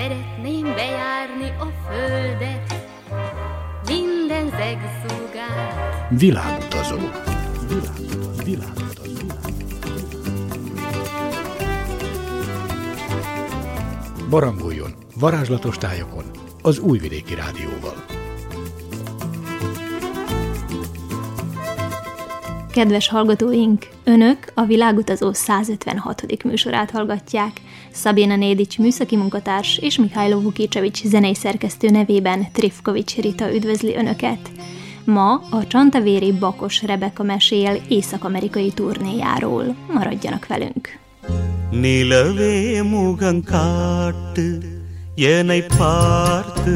Szeretném bejárni a földet, minden zegszúgát. Világutazó. Világutazó. Világutazó. Barangoljon varázslatos tájokon az Újvidéki Rádióval. Kedves hallgatóink, Önök a Világutazó 156. műsorát hallgatják. Szabina Nédics műszaki munkatárs és Mihály Vukicsevics zenei szerkesztő nevében Trifkovics Rita üdvözli Önöket. Ma a Csantavéri Bakos Rebeka mesél észak-amerikai turnéjáról. Maradjanak velünk! நிலவே முகங்காட்டு என்னை பார்த்து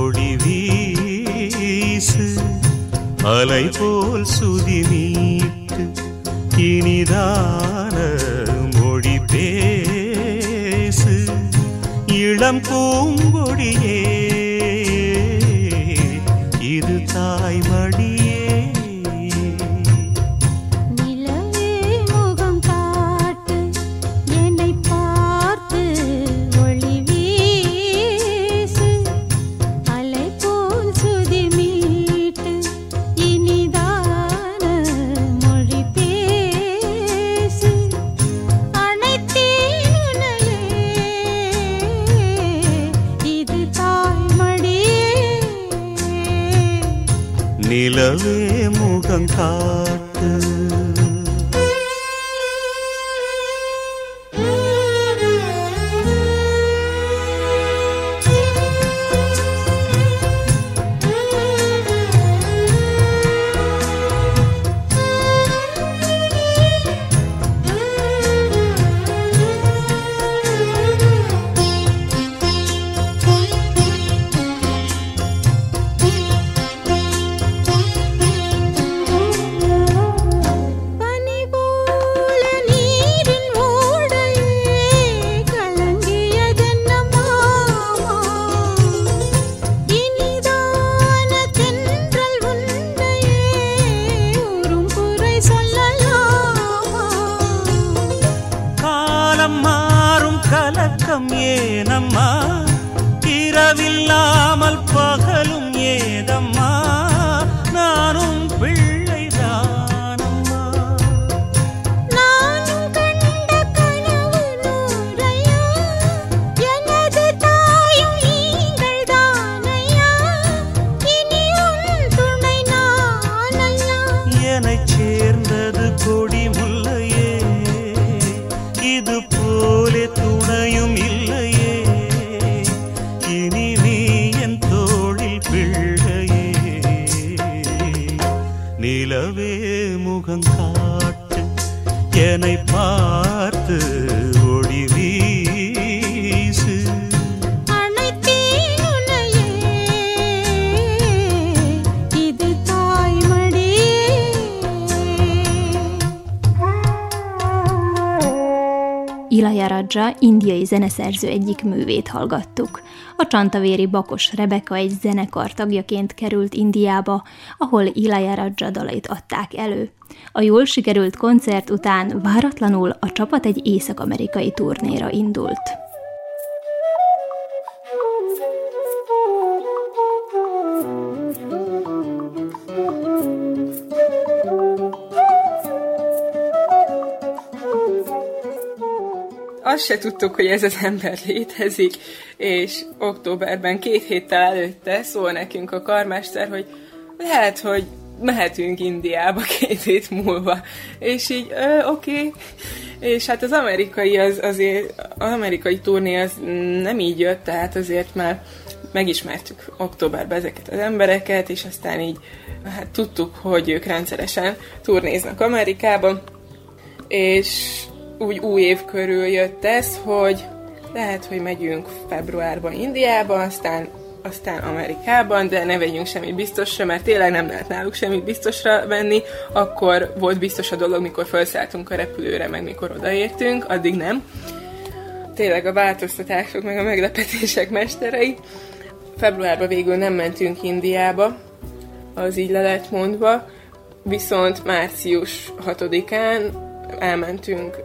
ஒளி வீசு அலை போல் சுதி மீட்டு இனிதான இளம் பூங்கொடியே 热泪目更烫。Indiai zeneszerző egyik művét hallgattuk. A Csantavéri Bakos Rebeka egy zenekar tagjaként került Indiába, ahol Ilajaradja dalait adták elő. A jól sikerült koncert után váratlanul a csapat egy észak-amerikai turnéra indult. Azt se tudtuk, hogy ez az ember létezik, és októberben két héttel előtte szól nekünk a karmester, hogy lehet, hogy mehetünk Indiába két hét múlva. És így, oké. Okay. És hát az amerikai, az azért, az amerikai turné az nem így jött, tehát azért már megismertük októberben ezeket az embereket, és aztán így hát tudtuk, hogy ők rendszeresen turnéznak Amerikában, és úgy új év körül jött ez, hogy lehet, hogy megyünk februárban Indiába, aztán, aztán Amerikában, de ne vegyünk semmit biztosra, mert tényleg nem lehet náluk semmit biztosra venni. Akkor volt biztos a dolog, mikor felszálltunk a repülőre, meg mikor odaértünk, addig nem. Tényleg a változtatások, meg a meglepetések mesterei. Februárban végül nem mentünk Indiába, az így le lett mondva, viszont március 6-án elmentünk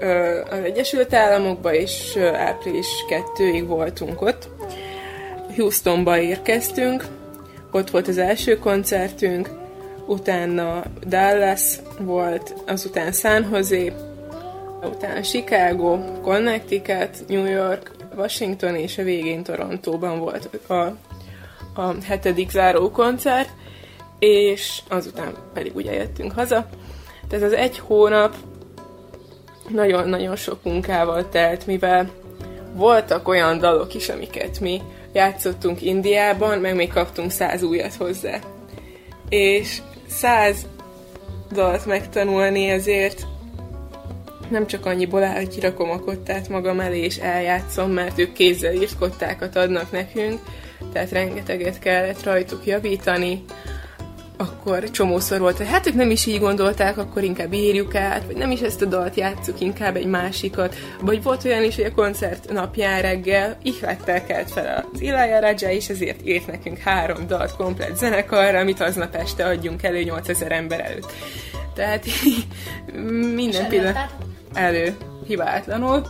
az Egyesült Államokba, és április 2-ig voltunk ott, Houstonba érkeztünk, ott volt az első koncertünk, utána Dallas volt, azután San Jose, utána Chicago, Connecticut, New York, Washington, és a végén Torontóban volt a, a hetedik záró koncert, és azután pedig ugye jöttünk haza. Tehát az egy hónap nagyon-nagyon sok munkával telt, mivel voltak olyan dalok is, amiket mi játszottunk Indiában, meg még kaptunk száz újat hozzá. És száz dalt megtanulni ezért nem csak annyiból áll, hogy kirakom a kottát magam elé és eljátszom, mert ők kézzel írt kottákat adnak nekünk, tehát rengeteget kellett rajtuk javítani, akkor csomószor volt, hogy hát ők nem is így gondolták, akkor inkább írjuk át, vagy nem is ezt a dalt játsszuk, inkább egy másikat. Vagy volt olyan is, hogy a koncert napján reggel ihlettel kelt fel az Ilaya Raja, és ezért írt nekünk három dalt komplet zenekarra, amit aznap este adjunk elő 8000 ember előtt. Tehát minden pillanat elő hibátlanul.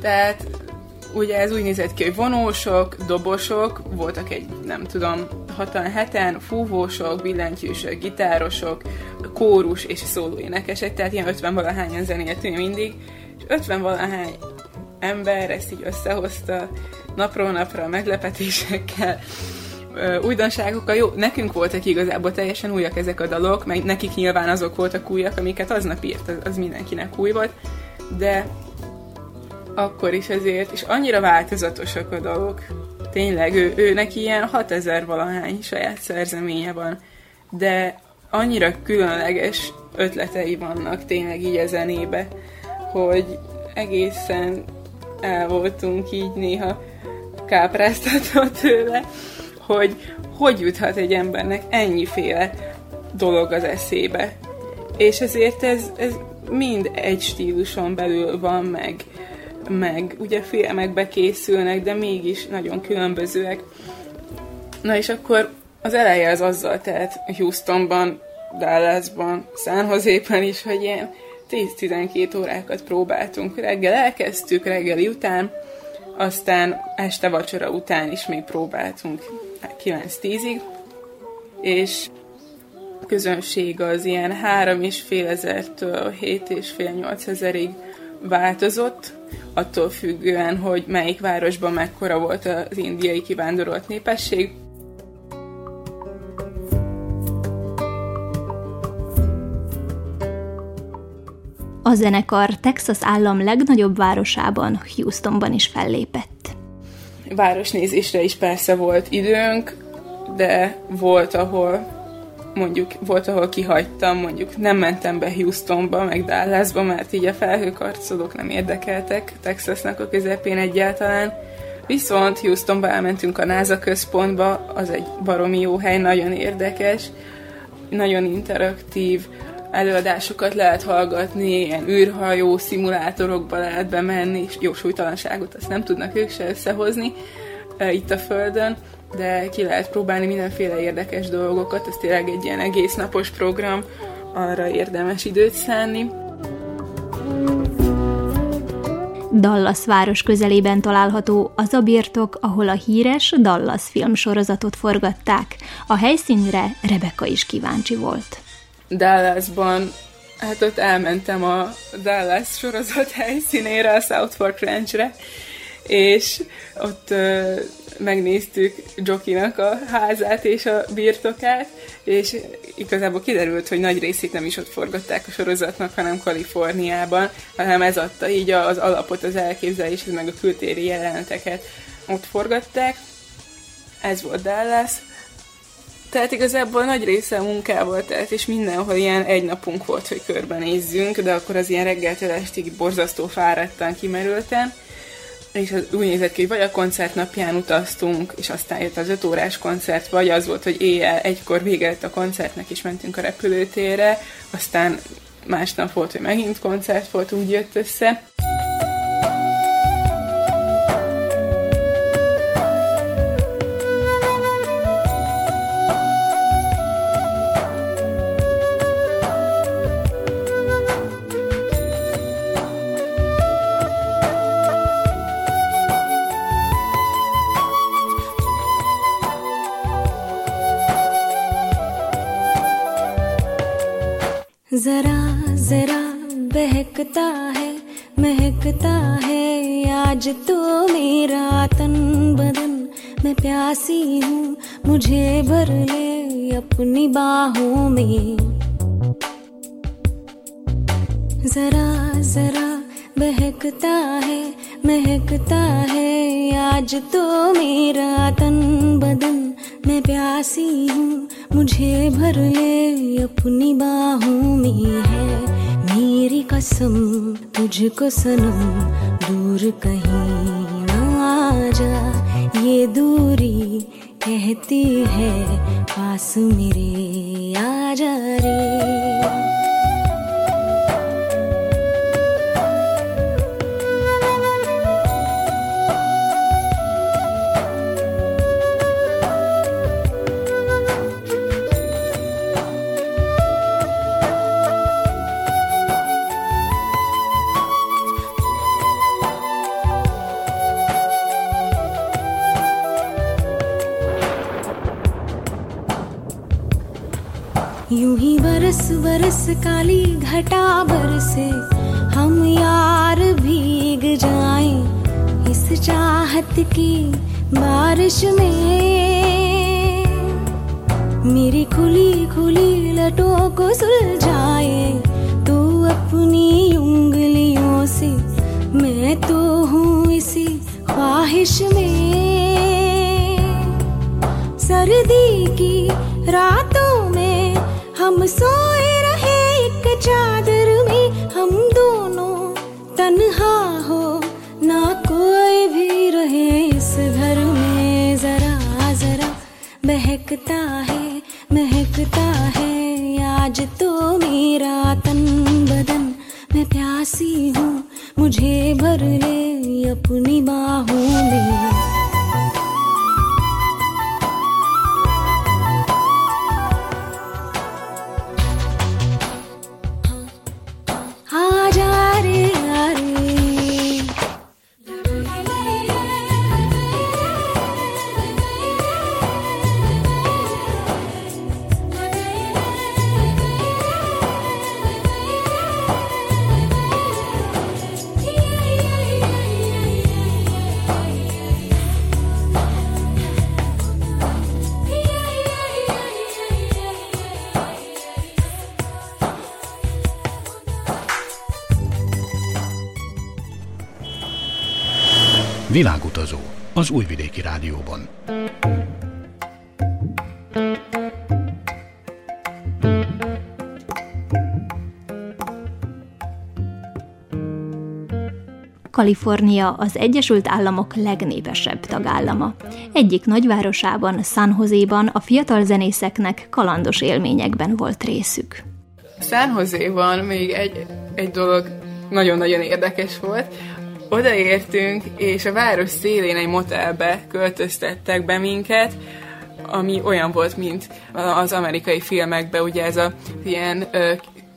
Tehát ugye ez úgy nézett ki, hogy vonósok, dobosok, voltak egy, nem tudom, hatan, heten, fúvósok, billentyűsök, gitárosok, kórus és szólóénekesek, tehát ilyen 50 valahányan zenéltünk mindig, és 50 valahány ember ezt így összehozta napról napra meglepetésekkel, újdonságokkal. Jó, nekünk voltak igazából teljesen újak ezek a dalok, meg nekik nyilván azok voltak újak, amiket aznap írt, az, az mindenkinek új volt, de akkor is ezért, és annyira változatosak a dolgok. Tényleg, ő, ő neki ilyen 6000 valahány saját szerzeménye van, de annyira különleges ötletei vannak tényleg így a zenébe, hogy egészen el voltunk így néha kápráztatva tőle, hogy hogy juthat egy embernek ennyiféle dolog az eszébe. És ezért ez, ez mind egy stíluson belül van meg meg ugye filmekbe készülnek, de mégis nagyon különbözőek. Na és akkor az eleje az azzal telt Houstonban, Dallasban, San Jose-ben is, hogy ilyen 10-12 órákat próbáltunk. Reggel elkezdtük, reggeli után, aztán este vacsora után is még próbáltunk 9-10-ig, és a közönség az ilyen 3,5 ezertől 7,5-8 ezerig változott, attól függően, hogy melyik városban mekkora volt az indiai kivándorolt népesség. A zenekar Texas állam legnagyobb városában, Houstonban is fellépett. Városnézésre is persze volt időnk, de volt, ahol mondjuk volt, ahol kihagytam, mondjuk nem mentem be Houstonba, meg Dallasba, mert így a felhőkarcolók nem érdekeltek Texasnak a közepén egyáltalán. Viszont Houstonba elmentünk a NASA központba, az egy baromi jó hely, nagyon érdekes, nagyon interaktív, előadásokat lehet hallgatni, ilyen űrhajó szimulátorokba lehet bemenni, és jó súlytalanságot azt nem tudnak ők se összehozni e, itt a Földön, de ki lehet próbálni mindenféle érdekes dolgokat, ez tényleg egy ilyen egész napos program, arra érdemes időt szánni. Dallas város közelében található az a birtok, ahol a híres Dallas filmsorozatot forgatták. A helyszínre Rebecca is kíváncsi volt. Dallasban, hát ott elmentem a Dallas sorozat helyszínére, a South Fork Ranchre, és ott uh, megnéztük Jokinak a házát és a birtokát, és igazából kiderült, hogy nagy részét nem is ott forgatták a sorozatnak, hanem Kaliforniában, hanem ez adta így az alapot, az elképzeléshez, meg a kültéri jeleneteket ott forgatták. Ez volt Dallas. Tehát igazából nagy része a munkával telt, és mindenhol ilyen egy napunk volt, hogy körbenézzünk, de akkor az ilyen reggeltől estig borzasztó fáradtan, kimerülten és az úgy nézett ki, hogy vagy a koncert napján utaztunk, és aztán jött az öt órás koncert, vagy az volt, hogy éjjel egykor vége a koncertnek, és mentünk a repülőtérre, aztán másnap volt, hogy megint koncert volt, úgy jött össze. प्यासी हूँ, मुझे भर ले अपनी बाहों में। जरा जरा बहकता है, महकता है आज तो मेरा तन बदन। मैं प्यासी हूँ, मुझे भर ले अपनी बाहों में है। मेरी कसम, तुझको सनम दूर कहीं। दूरी कहती है पास मेरे आ जा रे। यूँ ही बरस बरस काली घटा बरसे, हम यार भीग जाएँ इस चाहत की बारिश में। मेरी खुली खुली लटों को सुलझाए, तू अपनी उंगलियों से, मैं तो हूँ इसी ख्वाहिश में। सर्दी की रातों हम सोए रहे एक चादर में, हम दोनों तन्हा हो। ना कोई भी रहे इस घर में, जरा जरा बहकता है, महकता है। आज तो मेरा तन बदन, मैं प्यासी हूँ, मुझे भर ले अपनी बाहों में। Az Újvidéki Rádióban. Kalifornia az Egyesült Államok legnépesebb tagállama. Egyik nagyvárosában, San Jose-ban a fiatal zenészeknek kalandos élményekben volt részük. San Jose-ban még egy, egy dolog nagyon-nagyon érdekes volt. Odaértünk, és a város szélén egy motelbe költöztettek be minket, ami olyan volt, mint az amerikai filmekben, ugye ez a ilyen ö,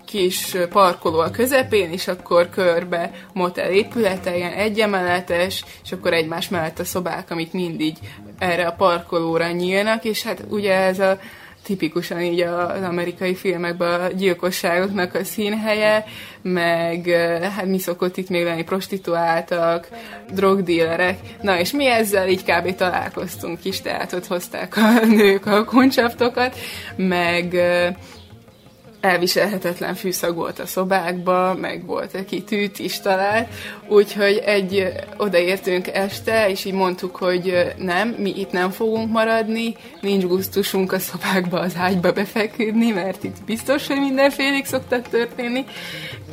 kis parkoló a közepén, és akkor körbe motel épülete, ilyen egyemeletes, és akkor egymás mellett a szobák, amik mindig erre a parkolóra nyílnak, és hát ugye ez a tipikusan így az amerikai filmekben a gyilkosságoknak a színhelye, meg hát mi szokott itt még lenni, prostituáltak, drogdílerek. Na és mi ezzel így kb. találkoztunk is, tehát ott hozták a nők a koncsaptokat, meg elviselhetetlen fűszag volt a szobákba, meg volt, aki tűt is talált, úgyhogy egy odaértünk este, és így mondtuk, hogy nem, mi itt nem fogunk maradni, nincs gusztusunk a szobákba az ágyba befeküdni, mert itt biztos, hogy mindenfélék szoktak történni,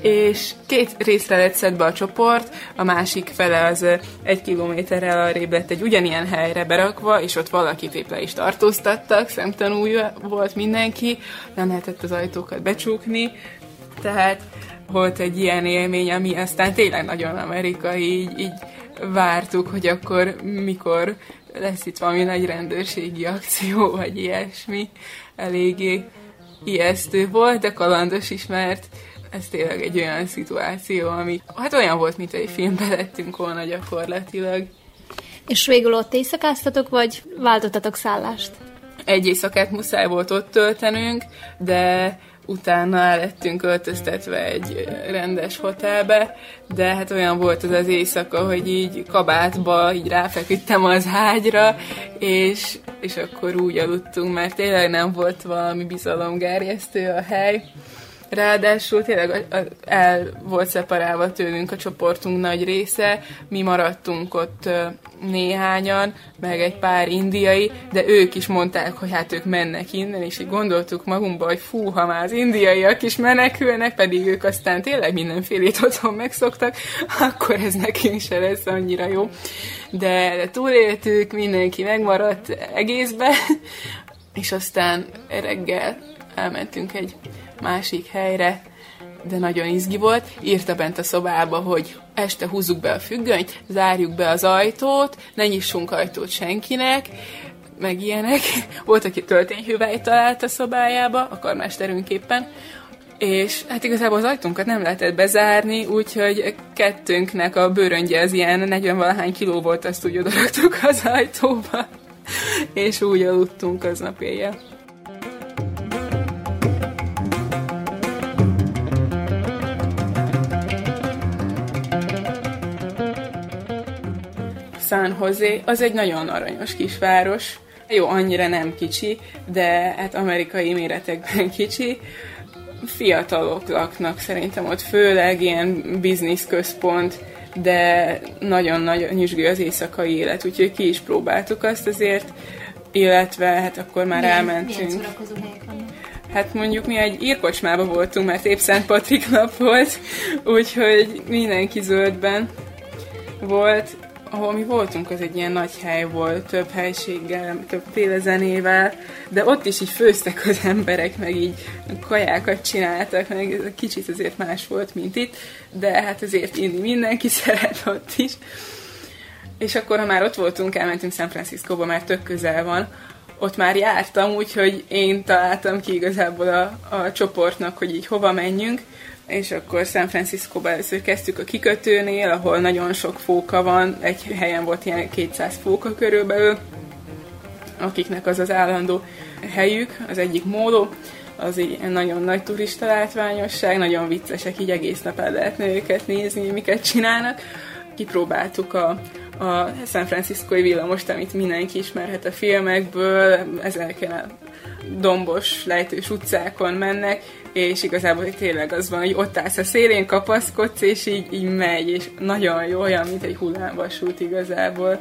és két részre lett szedve a csoport, a másik fele az egy kilométerrel arrébb lett egy ugyanilyen helyre berakva, és ott valakit épp le is tartóztattak, szemtanúj volt mindenki, nem lehetett az ajtókat becsukni, tehát volt egy ilyen élmény, ami aztán tényleg nagyon amerikai, így, így vártuk, hogy akkor mikor lesz itt valami nagy rendőrségi akció, vagy ilyesmi. Eléggé ijesztő volt, de kalandos is, mert ez tényleg egy olyan szituáció, ami hát olyan volt, mint egy filmbe lettünk volna gyakorlatilag. És végül ott éjszakáztatok, vagy váltottatok szállást? Egy éjszakát muszáj volt ott töltenünk, de utána lettünk öltöztetve egy rendes hotelbe, de hát olyan volt az az éjszaka, hogy így kabátba így ráfeküdtem az ágyra, és, és akkor úgy aludtunk, mert tényleg nem volt valami bizalomgerjesztő a hely. Ráadásul tényleg el volt szeparálva tőlünk a csoportunk nagy része, mi maradtunk ott néhányan, meg egy pár indiai, de ők is mondták, hogy hát ők mennek innen, és így gondoltuk magunkba, hogy fú, ha már az indiaiak is menekülnek, pedig ők aztán tényleg mindenfélét otthon megszoktak, akkor ez nekünk se lesz annyira jó. De túléltük, mindenki megmaradt egészbe, és aztán reggel elmentünk egy másik helyre, de nagyon izgi volt. Írta bent a szobába, hogy este húzzuk be a függönyt, zárjuk be az ajtót, ne nyissunk ajtót senkinek, meg ilyenek. Volt, aki töltényhüvelyt talált a szobájába, a karmesterünk éppen, és hát igazából az ajtónkat nem lehetett bezárni, úgyhogy kettőnknek a bőröngye az ilyen 40-valahány kiló volt, azt úgy odaraktuk az ajtóba, és úgy aludtunk aznap éjjel. San Jose, az egy nagyon aranyos kisváros. Jó, annyira nem kicsi, de hát amerikai méretekben kicsi. Fiatalok laknak szerintem ott, főleg ilyen bizniszközpont, de nagyon-nagyon nyüzsgő az éjszakai élet, úgyhogy ki is próbáltuk azt azért, illetve hát akkor már milyen, elmentünk. Milyen Hát mondjuk mi egy írkocsmába voltunk, mert épp Szent Patrik nap volt, úgyhogy mindenki zöldben volt, ahol mi voltunk, az egy ilyen nagy hely volt, több helységgel, többféle zenével, de ott is így főztek az emberek, meg így kajákat csináltak, meg kicsit azért más volt, mint itt, de hát azért inni mindenki szeret ott is. És akkor, ha már ott voltunk, elmentünk San Franciscóba, mert tök közel van, ott már jártam, úgyhogy én találtam ki igazából a, a csoportnak, hogy így hova menjünk, és akkor San Francisco-ba először kezdtük a kikötőnél, ahol nagyon sok fóka van, egy helyen volt ilyen 200 fóka körülbelül, akiknek az az állandó helyük, az egyik móló, az egy nagyon nagy turista látványosság, nagyon viccesek, így egész nap el lehetne őket nézni, miket csinálnak. Kipróbáltuk a, a San Franciscoi villamost, amit mindenki ismerhet a filmekből, ezeken a dombos, lejtős utcákon mennek, és igazából tényleg az van, hogy ott állsz a szélén, kapaszkodsz, és így, így megy, és nagyon jó, olyan, mint egy hullámvasút igazából.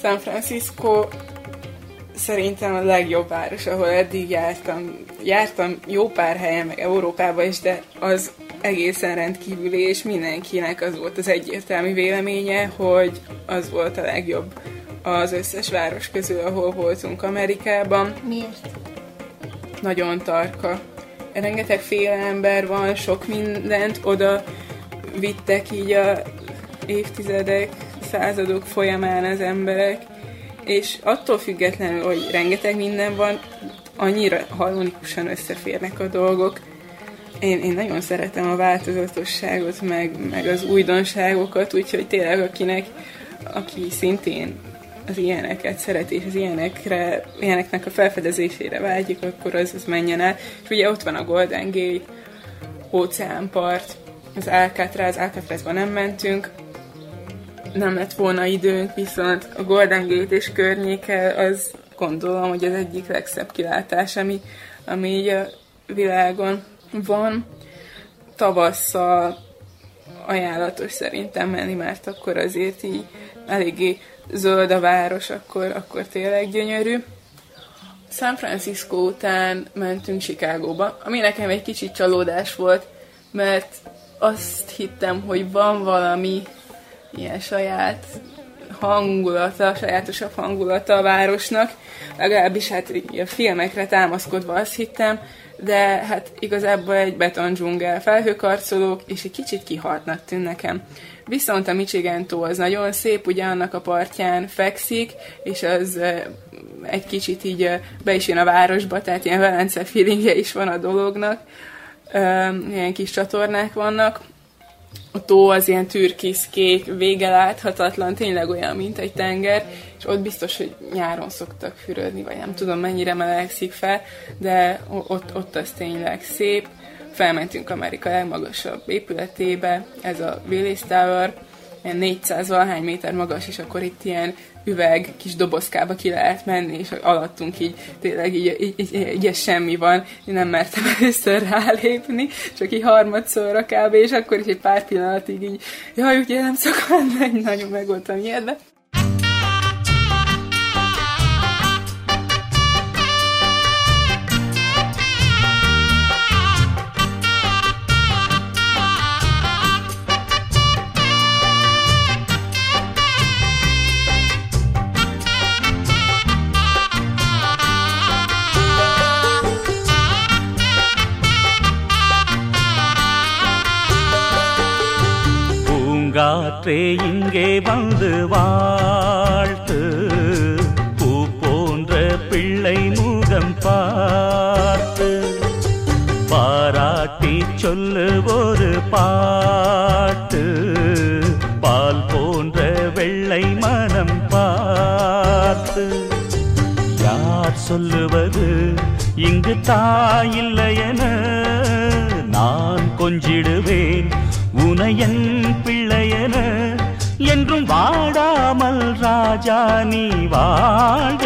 San Francisco szerintem a legjobb város, ahol eddig jártam. Jártam jó pár helyen, meg Európába is, de az egészen rendkívüli, és mindenkinek az volt az egyértelmű véleménye, hogy az volt a legjobb az összes város közül, ahol voltunk Amerikában. Miért? Nagyon tarka rengeteg féle ember van, sok mindent oda vittek így a évtizedek, századok folyamán az emberek, és attól függetlenül, hogy rengeteg minden van, annyira harmonikusan összeférnek a dolgok. Én, én nagyon szeretem a változatosságot, meg, meg az újdonságokat, úgyhogy tényleg akinek, aki szintén az ilyeneket szereti, és az ilyenekre, ilyeneknek a felfedezésére vágyik, akkor az, az menjen el. És ugye ott van a Golden Gate, óceánpart, az Alcatraz, Alcatrazban nem mentünk, nem lett volna időnk, viszont a Golden Gate és környéke az gondolom, hogy az egyik legszebb kilátás, ami, ami így a világon van. Tavasszal ajánlatos szerintem menni, mert akkor azért így eléggé zöld a város, akkor, akkor tényleg gyönyörű. San Francisco után mentünk Chicagóba, ami nekem egy kicsit csalódás volt, mert azt hittem, hogy van valami ilyen saját hangulata, sajátosabb hangulata a városnak, legalábbis hát a filmekre támaszkodva azt hittem, de hát igazából egy betondzsungel, felhőkarcolók, és egy kicsit kihaltnak tűn nekem. Viszont a Michigan tó az nagyon szép, ugye annak a partján fekszik, és az egy kicsit így be is jön a városba, tehát ilyen Velence feelingje is van a dolognak. Ilyen kis csatornák vannak, a tó az ilyen türkiszkék, vége láthatatlan, tényleg olyan, mint egy tenger, és ott biztos, hogy nyáron szoktak fürödni, vagy nem tudom mennyire melegszik fel, de ott, ott az tényleg szép. Felmentünk Amerika legmagasabb épületébe, ez a Willis Tower, ilyen 400 valahány méter magas, és akkor itt ilyen üveg kis dobozkába ki lehet menni, és alattunk így tényleg így, így, így, így semmi van, én nem mertem először rálépni, csak így harmadszorra kb. és akkor is egy pár pillanatig így, jaj, ugye nem szokott menni, nagyon meg voltam ijedve. காற்றே இங்கே வந்து வாழ்த்து. பூ போன்ற பிள்ளை முகம் பார்த்து. பாராட்டி சொல்லு ஒரு பாட்டு. பால் போன்ற வெள்ளை மனம் பார்த்து. யார் சொல்லுவது? இங்கு தாயில்லையன நான் கொஞ்சிடுவேன். உனையன் பி என்றும் வாடாமல் ராஜா நீ வாழ்க.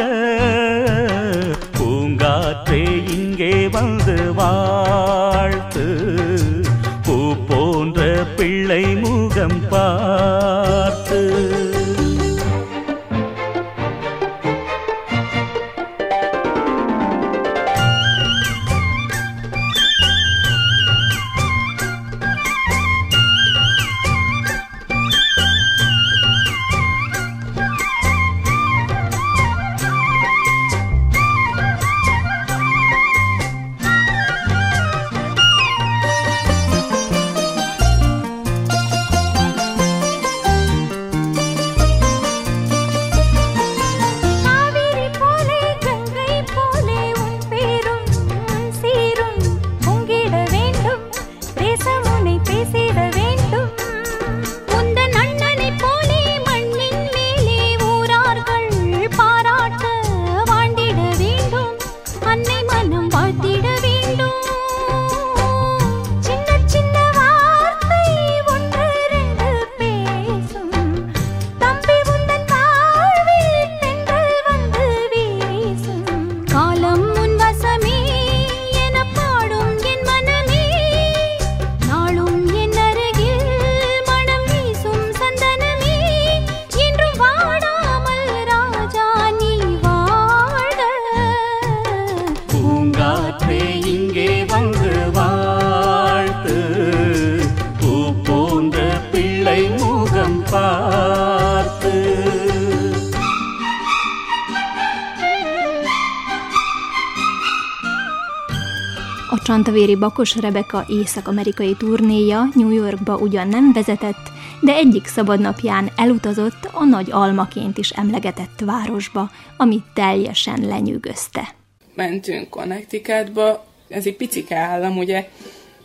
Csantavéri Bakos Rebeka észak-amerikai turnéja New Yorkba ugyan nem vezetett, de egyik szabadnapján elutazott a nagy almaként is emlegetett városba, amit teljesen lenyűgözte. mentünk Connecticutba, ez egy picike állam, ugye,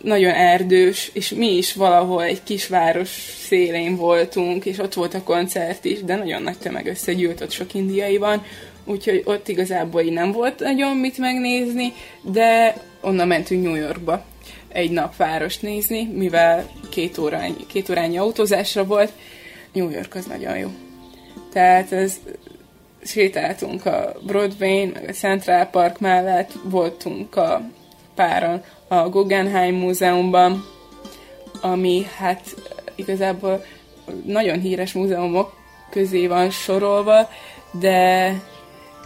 nagyon erdős, és mi is valahol egy kisváros szélén voltunk, és ott volt a koncert is, de nagyon nagy tömeg összegyűlt, ott sok indiai van, úgyhogy ott igazából így nem volt nagyon mit megnézni, de onnan mentünk New Yorkba egy nap várost nézni, mivel két, órány, két órányi autózásra volt. New York az nagyon jó. Tehát ez sétáltunk a Broadway, meg a Central Park mellett, voltunk a páron a Guggenheim Múzeumban, ami hát igazából nagyon híres múzeumok közé van sorolva, de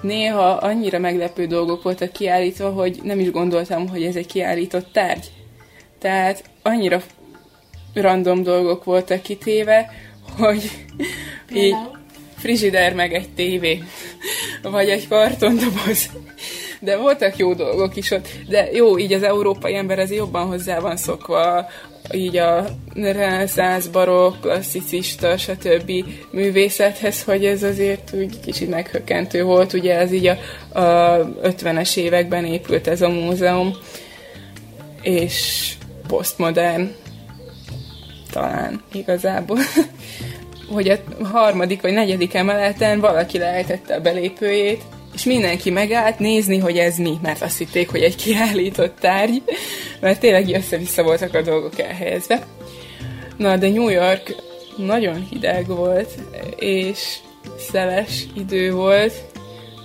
néha annyira meglepő dolgok voltak kiállítva, hogy nem is gondoltam, hogy ez egy kiállított tárgy. Tehát annyira random dolgok voltak kitéve, hogy így frigider meg egy tévé, vagy egy kartondoboz. De voltak jó dolgok is ott. De jó, így az európai ember ez jobban hozzá van szokva, így a reneszánsz, barokk, klasszicista, stb. művészethez, hogy ez azért úgy kicsit meghökkentő volt. Ugye ez így a, a 50-es években épült ez a múzeum, és posztmodern talán igazából. hogy a harmadik vagy negyedik emeleten valaki lejtette a belépőjét, és mindenki megállt nézni, hogy ez mi, mert azt hitték, hogy egy kiállított tárgy, mert tényleg össze-vissza voltak a dolgok elhelyezve. Na, de New York nagyon hideg volt, és szeles idő volt,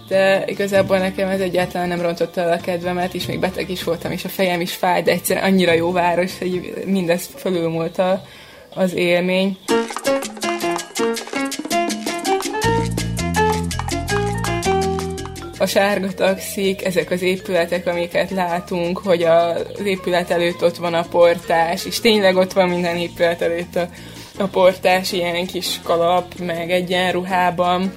de igazából nekem ez egyáltalán nem rontotta el a kedvemet, és még beteg is voltam, és a fejem is fáj, de egyszerűen annyira jó város, hogy mindez fölülmúlt az élmény. A sárga taxik, ezek az épületek, amiket látunk, hogy az épület előtt ott van a portás, és tényleg ott van minden épület előtt a, a portás, ilyen kis kalap, meg egyenruhában.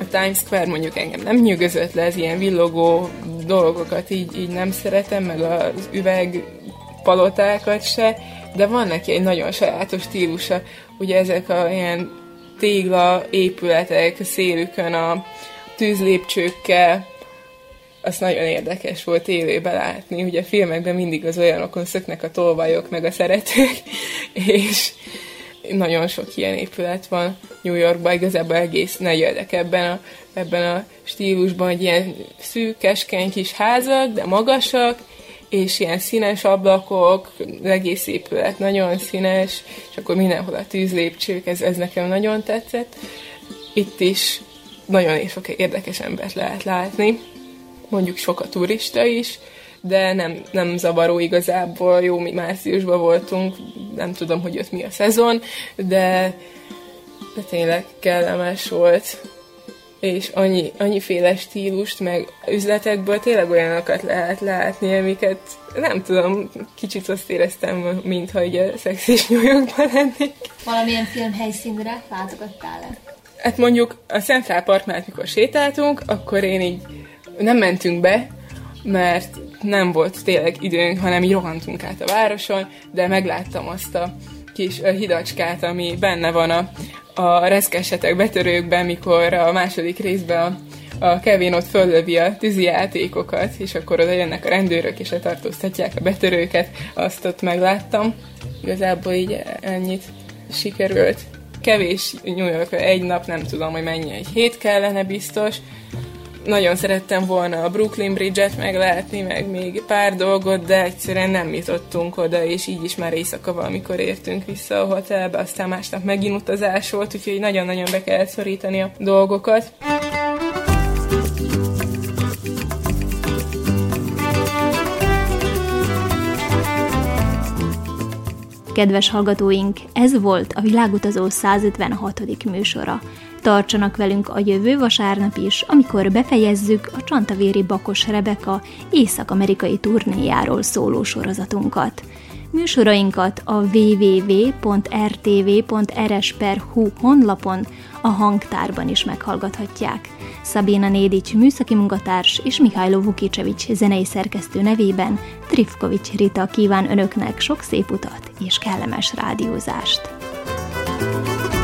A Times Square mondjuk engem nem nyűgözött le, ez ilyen villogó dolgokat így, így nem szeretem, meg az üveg palotákat se, de van neki egy nagyon sajátos stílusa. Ugye ezek a ilyen tégla épületek szélükön a, tűzlépcsőkkel, azt nagyon érdekes volt élőben látni. Ugye a filmekben mindig az olyanokon szöknek a tolvajok, meg a szeretők, és nagyon sok ilyen épület van New Yorkban, igazából egész negyedek ebben a, ebben a stílusban, hogy ilyen szűk, keskeny kis házak, de magasak, és ilyen színes ablakok, az egész épület nagyon színes, és akkor mindenhol a tűzlépcsők, ez, ez nekem nagyon tetszett. Itt is nagyon sok érdekes embert lehet látni, mondjuk sok a turista is, de nem, nem zavaró igazából, jó, mi márciusban voltunk, nem tudom, hogy ott mi a szezon, de, de tényleg kellemes volt, és annyi, annyiféle stílust, meg üzletekből tényleg olyanokat lehet látni, amiket nem tudom, kicsit azt éreztem, mintha ugye szexis New Yorkban lennék. Valamilyen filmhelyszínre látogattál-e? Hát mondjuk a Central mellett, mikor sétáltunk, akkor én így nem mentünk be, mert nem volt tényleg időnk, hanem így rohantunk át a városon, de megláttam azt a kis hidacskát, ami benne van a, a reszkesetek betörőkben, mikor a második részben a, a Kevin ott föllövi a tűzi játékokat, és akkor oda jönnek a rendőrök, és letartóztatják a betörőket, azt ott megláttam. Igazából így ennyit sikerült kevés New York, egy nap nem tudom, hogy mennyi, egy hét kellene biztos. Nagyon szerettem volna a Brooklyn Bridge-et meglátni, meg még pár dolgot, de egyszerűen nem jutottunk oda, és így is már éjszaka valamikor értünk vissza a hotelbe, aztán másnap megint utazás volt, úgyhogy nagyon-nagyon be kellett szorítani a dolgokat. Kedves hallgatóink, ez volt a Világutazó 156. műsora. Tartsanak velünk a jövő vasárnap is, amikor befejezzük a Csantavéri Bakos Rebeka észak-amerikai turnéjáról szóló sorozatunkat. Műsorainkat a www.rtv.rs.hu honlapon, a hangtárban is meghallgathatják. Szabina Nédics műszaki munkatárs és Mihály Vukicsevics zenei szerkesztő nevében Trifkovics Rita kíván önöknek sok szép utat és kellemes rádiózást. thank you